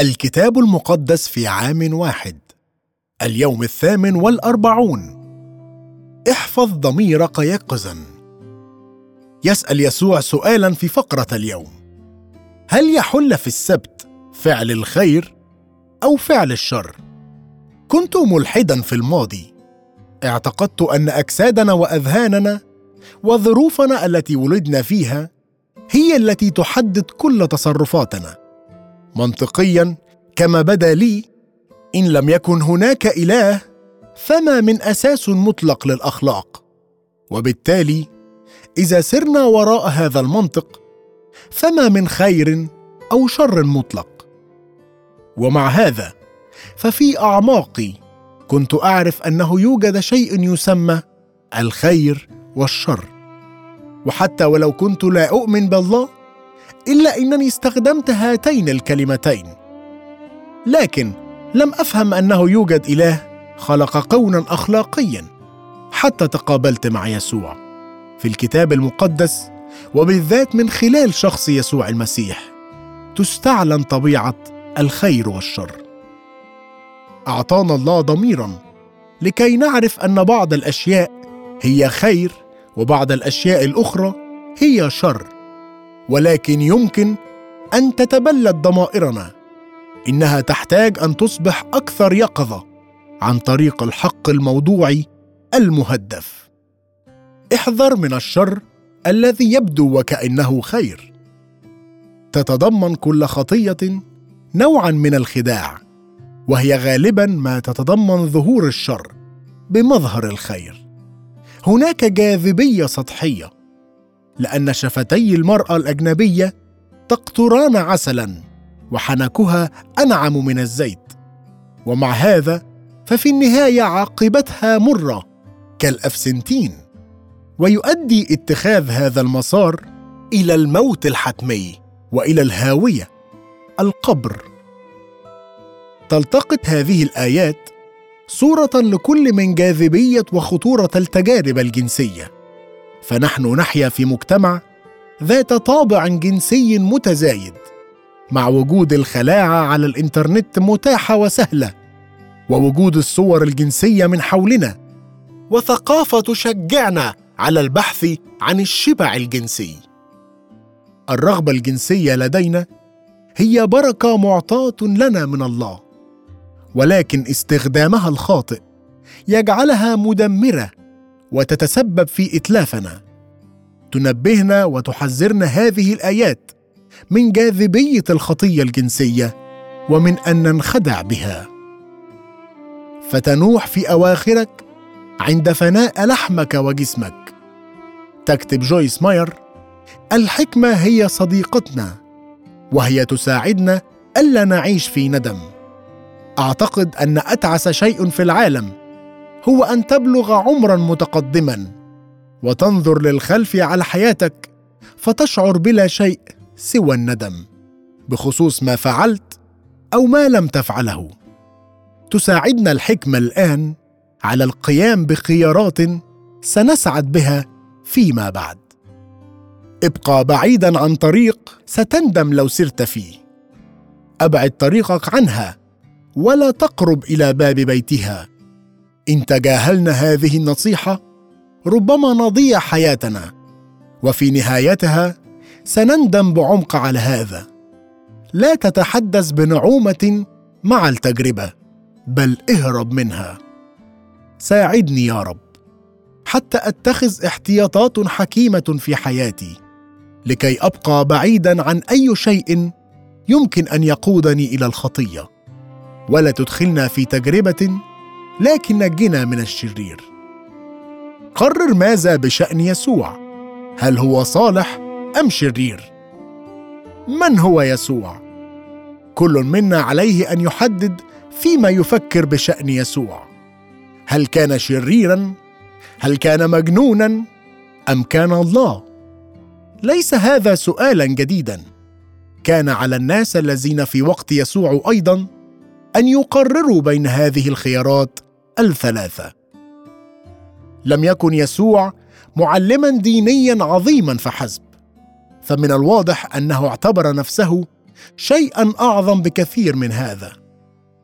الكتاب المقدس في عام واحد. اليوم الثامن والأربعون. احفظ ضميرك يقظا يسأل يسوع سؤالا في فقرة اليوم. هل يحل في السبت فعل الخير أو فعل الشر؟ كنت ملحدا في الماضي. اعتقدت أن أجسادنا وأذهاننا وظروفنا التي ولدنا فيها هي التي تحدد كل تصرفاتنا. منطقيا كما بدا لي إن لم يكن هناك إله فما من أساس مطلق للأخلاق. وبالتالي إذا سرنا وراء هذا المنطق فما من خير أو شر مطلق. ومع هذا ففي أعماقي كنت أعرف أنه يوجد شيء يسمى الخير والشر. وحتى ولو كنت لا أؤمن بالله إلا إنني استخدمت هاتين الكلمتين. لكن لم أفهم أنه يوجد إله خلق كونا أخلاقيا حتى تقابلت مع يسوع في الكتاب المقدس وبالذات من خلال شخص يسوع المسيح. تستعلن طبيعة الخير والشر. أعطانا الله ضميرا لكي نعرف أن بعض الأشياء هي خير وبعض الأشياء الأخرى هي شر. ولكن يمكن أن تتبلد ضمائرنا. إنها تحتاج أن تصبح أكثر يقظة عن طريق الحق الموضوعي المهدف. احذر من الشر الذي يبدو وكأنه خير. تتضمن كل خطية نوعا من الخداع وهي غالبا ما تتضمن ظهور الشر بمظهر الخير. هناك جاذبية سطحية لأن شفتي المرأة الأجنبية تقطران عسلا وحنكها أنعم من الزيت. ومع هذا ففي النهاية عاقبتها مرة كالأفسنتين ويؤدي اتخاذ هذا المسار إلى الموت الحتمي وإلى الهاوية القبر. تلتقط هذه الآيات صورة لكل من جاذبية وخطورة التجارب الجنسية. فنحن نحيا في مجتمع ذات طابع جنسي متزايد مع وجود الخلاعه على الإنترنت متاحة وسهلة ووجود الصور الجنسية من حولنا وثقافة تشجعنا على البحث عن الشبع الجنسي. الرغبة الجنسية لدينا هي بركة معطاة لنا من الله ولكن استخدامها الخاطئ يجعلها مدمرة وتتسبب في إتلافنا. تنبهنا وتحذرنا هذه الآيات من جاذبية الخطية الجنسية ومن أن ننخدع بها. فتنوح في أواخرك عند فناء لحمك وجسمك. تكتب جويس ماير الحكمة هي صديقتنا وهي تساعدنا ألا نعيش في ندم. أعتقد أن أتعس شيء في العالم هو أن تبلغ عمرا متقدما. وتنظر للخلف على حياتك فتشعر بلا شيء سوى الندم بخصوص ما فعلت أو ما لم تفعله. تساعدنا الحكمة الآن على القيام بخيارات سنسعد بها فيما بعد. ابقى بعيدا عن طريق ستندم لو سرت فيه. أبعد طريقك عنها ولا تقرب إلى باب بيتها. إن تجاهلنا هذه النصيحة ربما نضيع حياتنا. وفي نهايتها سنندم بعمق على هذا. لا تتحدث بنعومة مع التجربة بل اهرب منها. ساعدني يا رب. حتى أتخذ احتياطات حكيمة في حياتي لكي أبقى بعيدا عن أي شيء يمكن أن يقودني إلى الخطية. ولا تدخلنا في تجربة لكن نجنا من الشرير. قرر ماذا بشأن يسوع؟ هل هو صالح أم شرير؟ من هو يسوع؟ كل منا عليه أن يحدد فيما يفكر بشأن يسوع. هل كان شريرا؟ هل كان مجنونا؟ أم كان الله؟ ليس هذا سؤالا جديدا. كان على الناس الذين في وقت يسوع أيضا أن يقرروا بين هذه الخيارات الثلاثة. لم يكن يسوع معلما دينيا عظيما فحسب فمن الواضح أنه اعتبر نفسه شيئا أعظم بكثير من هذا.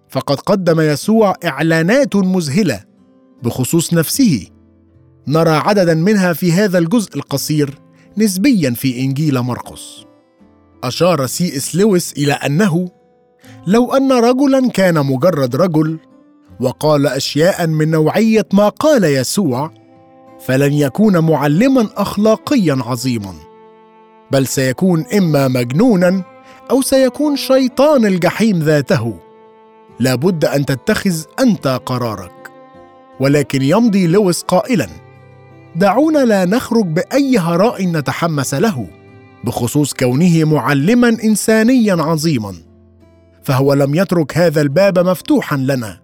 فقد قدم يسوع إعلانات مذهلة بخصوص نفسه. نرى عددا منها في هذا الجزء القصير نسبيا في إنجيل مرقس. أشار سي إس لويس إلى أنه لو أن رجلا كان مجرد رجل وقال اشياء من نوعية ما قال يسوع فلن يكون معلما اخلاقيا عظيما بل سيكون إما مجنونا أو سيكون شيطان الجحيم ذاته. لابد أن تتخذ أنت قرارك. ولكن يمضي لويس قائلا دعونا لا نخرج بأي هراء نتحمس له بخصوص كونه معلما انسانيا عظيما. فهو لم يترك هذا الباب مفتوحا لنا.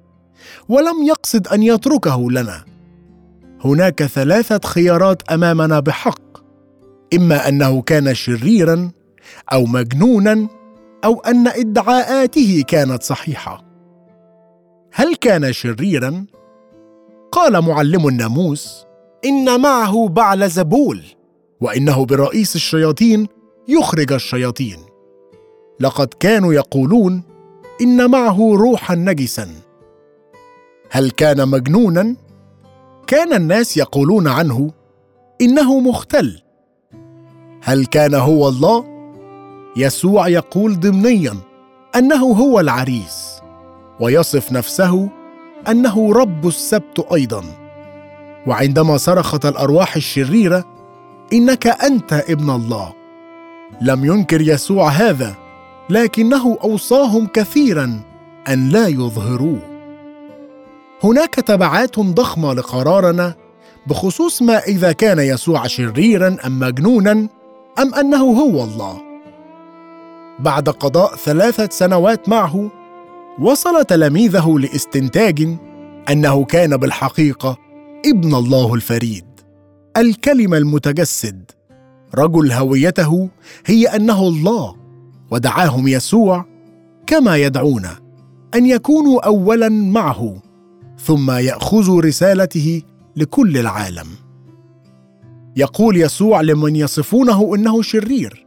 ولم يقصد أن يتركه لنا. هناك ثلاثة خيارات أمامنا بحق. إما أنه كان شريرا أو مجنونا أو أن إدعاءاته كانت صحيحة. هل كان شريرا؟ قال معلم الناموس إن معه بعل زبول وإنه برئيس الشياطين يخرج الشياطين. لقد كانوا يقولون إن معه روحا نجسا. هل كان مجنونا؟ كان الناس يقولون عنه إنه مختل. هل كان هو الله؟ يسوع يقول ضمنيا أنه هو العريس ويصف نفسه أنه رب السبت أيضا. وعندما صرخت الأرواح الشريرة إنك أنت ابن الله. لم ينكر يسوع هذا لكنه أوصاهم كثيرا أن لا يظهروه. هناك تبعات ضخمة لقرارنا بخصوص ما إذا كان يسوع شريرا أم مجنونا أم أنه هو الله. بعد قضاء ثلاثة سنوات معه وصل تلاميذه لاستنتاج أنه كان بالحقيقة ابن الله الفريد. الكلمة المتجسد رجل هويته هي أنه الله ودعاهم يسوع كما يدعون أن يكونوا اولا معه. ثم ياخذوا رسالته لكل العالم. يقول يسوع لمن يصفونه إنه شرير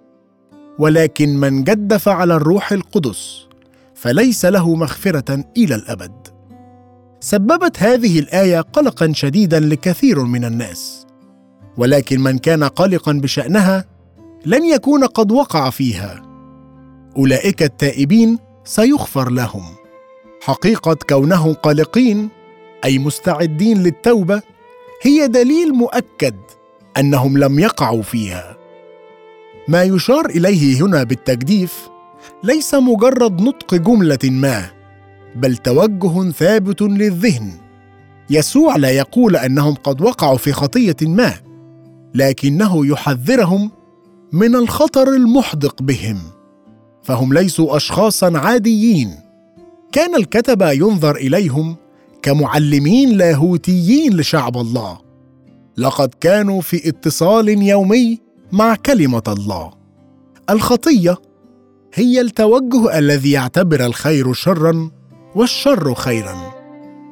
ولكن من جدف على الروح القدس فليس له مغفرة إلى الأبد. سببت هذه الآية قلقا شديدا لكثير من الناس ولكن من كان قلقا بشأنها لن يكون قد وقع فيها. أولئك التائبين سيغفر لهم. حقيقة كونهم قلقين أي مستعدين للتوبة هي دليل مؤكد أنهم لم يقعوا فيها. ما يشار إليه هنا بالتجديف ليس مجرد نطق جملة ما بل توجه ثابت للذهن. يسوع لا يقول أنهم قد وقعوا في خطية ما لكنه يحذرهم من الخطر المحدق بهم. فهم ليسوا اشخاصا عاديين. كان الكتبه ينظر إليهم كمعلمين لاهوتيين لشعب الله. لقد كانوا في اتصال يومي مع كلمة الله. الخطية هي التوجه الذي يعتبر الخير شرا والشر خيرا.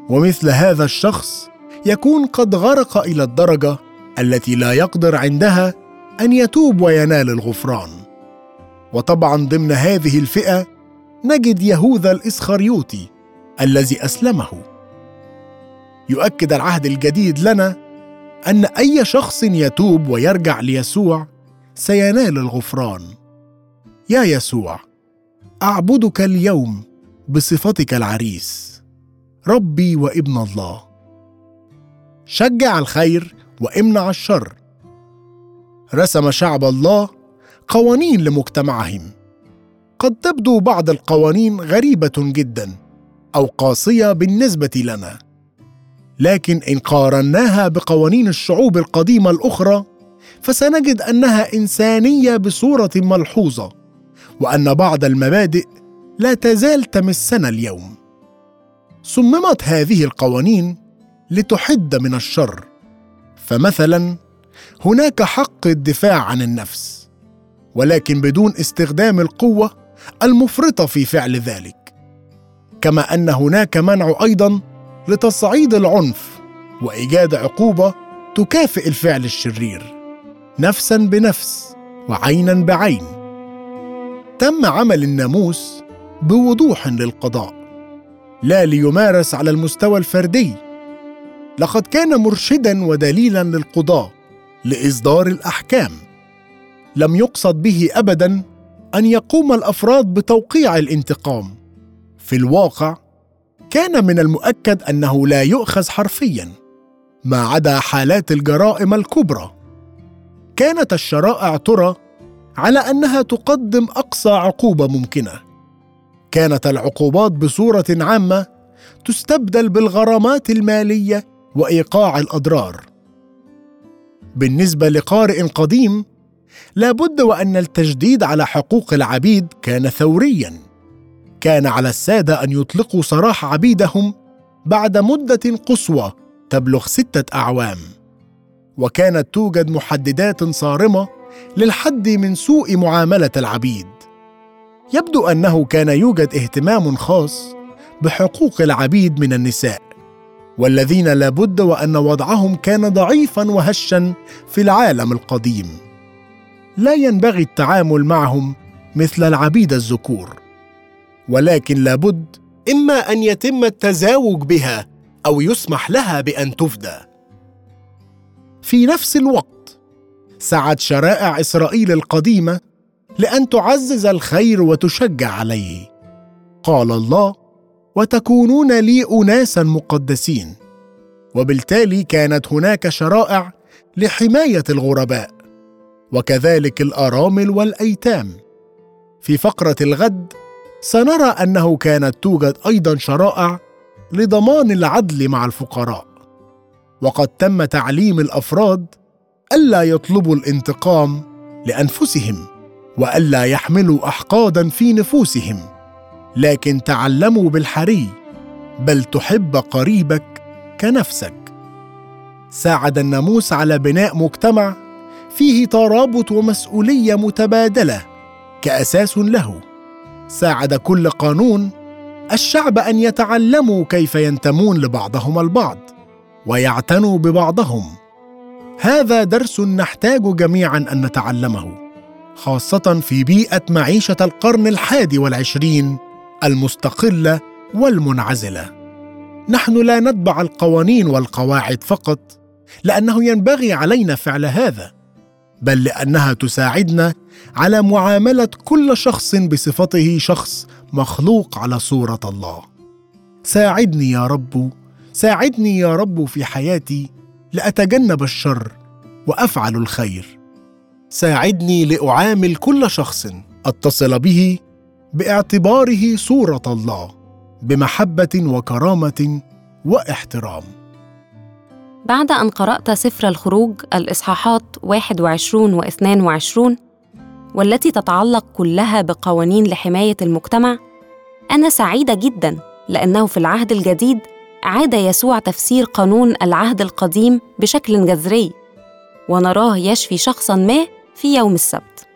ومثل هذا الشخص يكون قد غرق إلى الدرجة التي لا يقدر عندها أن يتوب وينال الغفران. وطبعا ضمن هذه الفئة نجد يهوذا الإسخريوطي الذي أسلمه. يؤكد العهد الجديد لنا أن أي شخص يتوب ويرجع ليسوع سينال الغفران. يا يسوع أعبدك اليوم بصفتك العريس ربي وابن الله. شجع الخير وامنع الشر. رسم شعب الله قوانين لمجتمعهم. قد تبدو بعض القوانين غريبة جدا أو قاسية بالنسبة لنا. لكن إن قارناها بقوانين الشعوب القديمة الأخرى فسنجد أنها إنسانية بصورة ملحوظة وأن بعض المبادئ لا تزال تمسنا اليوم. صممت هذه القوانين لتحد من الشر. فمثلا هناك حق الدفاع عن النفس ولكن بدون استخدام القوة المفرطة في فعل ذلك. كما أن هناك منع أيضا لتصعيد العنف وإيجاد عقوبة تكافئ الفعل الشرير نفسا بنفس وعينا بعين. تم عمل الناموس بوضوح للقضاء لا ليمارس على المستوى الفردي. لقد كان مرشدا ودليلا للقضاه لإصدار الأحكام. لم يقصد به ابدا أن يقوم الأفراد بتوقيع الانتقام. في الواقع كان من المؤكد أنه لا يؤخذ حرفيا ما عدا حالات الجرائم الكبرى. كانت الشرائع ترى على أنها تقدم أقصى عقوبة ممكنة. كانت العقوبات بصورة عامة تستبدل بالغرامات المالية وإيقاع الأضرار. بالنسبة لقارئ قديم لا بد وأن التجديد على حقوق العبيد كان ثوريا. كان على السادة أن يطلقوا سراح عبيدهم بعد مدة قصوى تبلغ ستة أعوام. وكانت توجد محددات صارمة للحد من سوء معاملة العبيد. يبدو أنه كان يوجد اهتمام خاص بحقوق العبيد من النساء والذين لابد وأن وضعهم كان ضعيفا وهشا في العالم القديم. لا ينبغي التعامل معهم مثل العبيد الذكور. ولكن لابد إما أن يتم التزاوج بها أو يسمح لها بأن تفدى. في نفس الوقت سعت شرائع إسرائيل القديمة لأن تعزز الخير وتشجع عليه. قال الله وتكونون لي اناسا مقدسين. وبالتالي كانت هناك شرائع لحماية الغرباء وكذلك الأرامل والأيتام. في فقرة الغد سنرى أنه كانت توجد أيضا شرائع لضمان العدل مع الفقراء. وقد تم تعليم الأفراد ألا يطلبوا الانتقام لأنفسهم وألا يحملوا احقادا في نفوسهم. لكن تعلموا بالحري بل تحب قريبك كنفسك. ساعد الناموس على بناء مجتمع فيه ترابط ومسؤولية متبادلة كأساس له. ساعد كل قانون الشعب أن يتعلموا كيف ينتمون لبعضهم البعض ويعتنوا ببعضهم. هذا درس نحتاج جميعا أن نتعلمه خاصة في بيئة معيشة القرن الحادي والعشرين المستقلة والمنعزلة. نحن لا نتبع القوانين والقواعد فقط لأنه ينبغي علينا فعل هذا. بل لأنها تساعدنا على معاملة كل شخص بصفته شخص مخلوق على صورة الله. ساعدني يا رب ساعدني يا رب في حياتي لأتجنب الشر وأفعل الخير. ساعدني لأعامل كل شخص أتصل به باعتباره صورة الله بمحبة وكرامة واحترام. بعد أن قرأت سفر الخروج الإصحاحات 21 و 22 والتي تتعلق كلها بقوانين لحماية المجتمع أنا سعيدة جدا لأنه في العهد الجديد عاد يسوع تفسير قانون العهد القديم بشكل جذري ونراه يشفي شخصا ما في يوم السبت.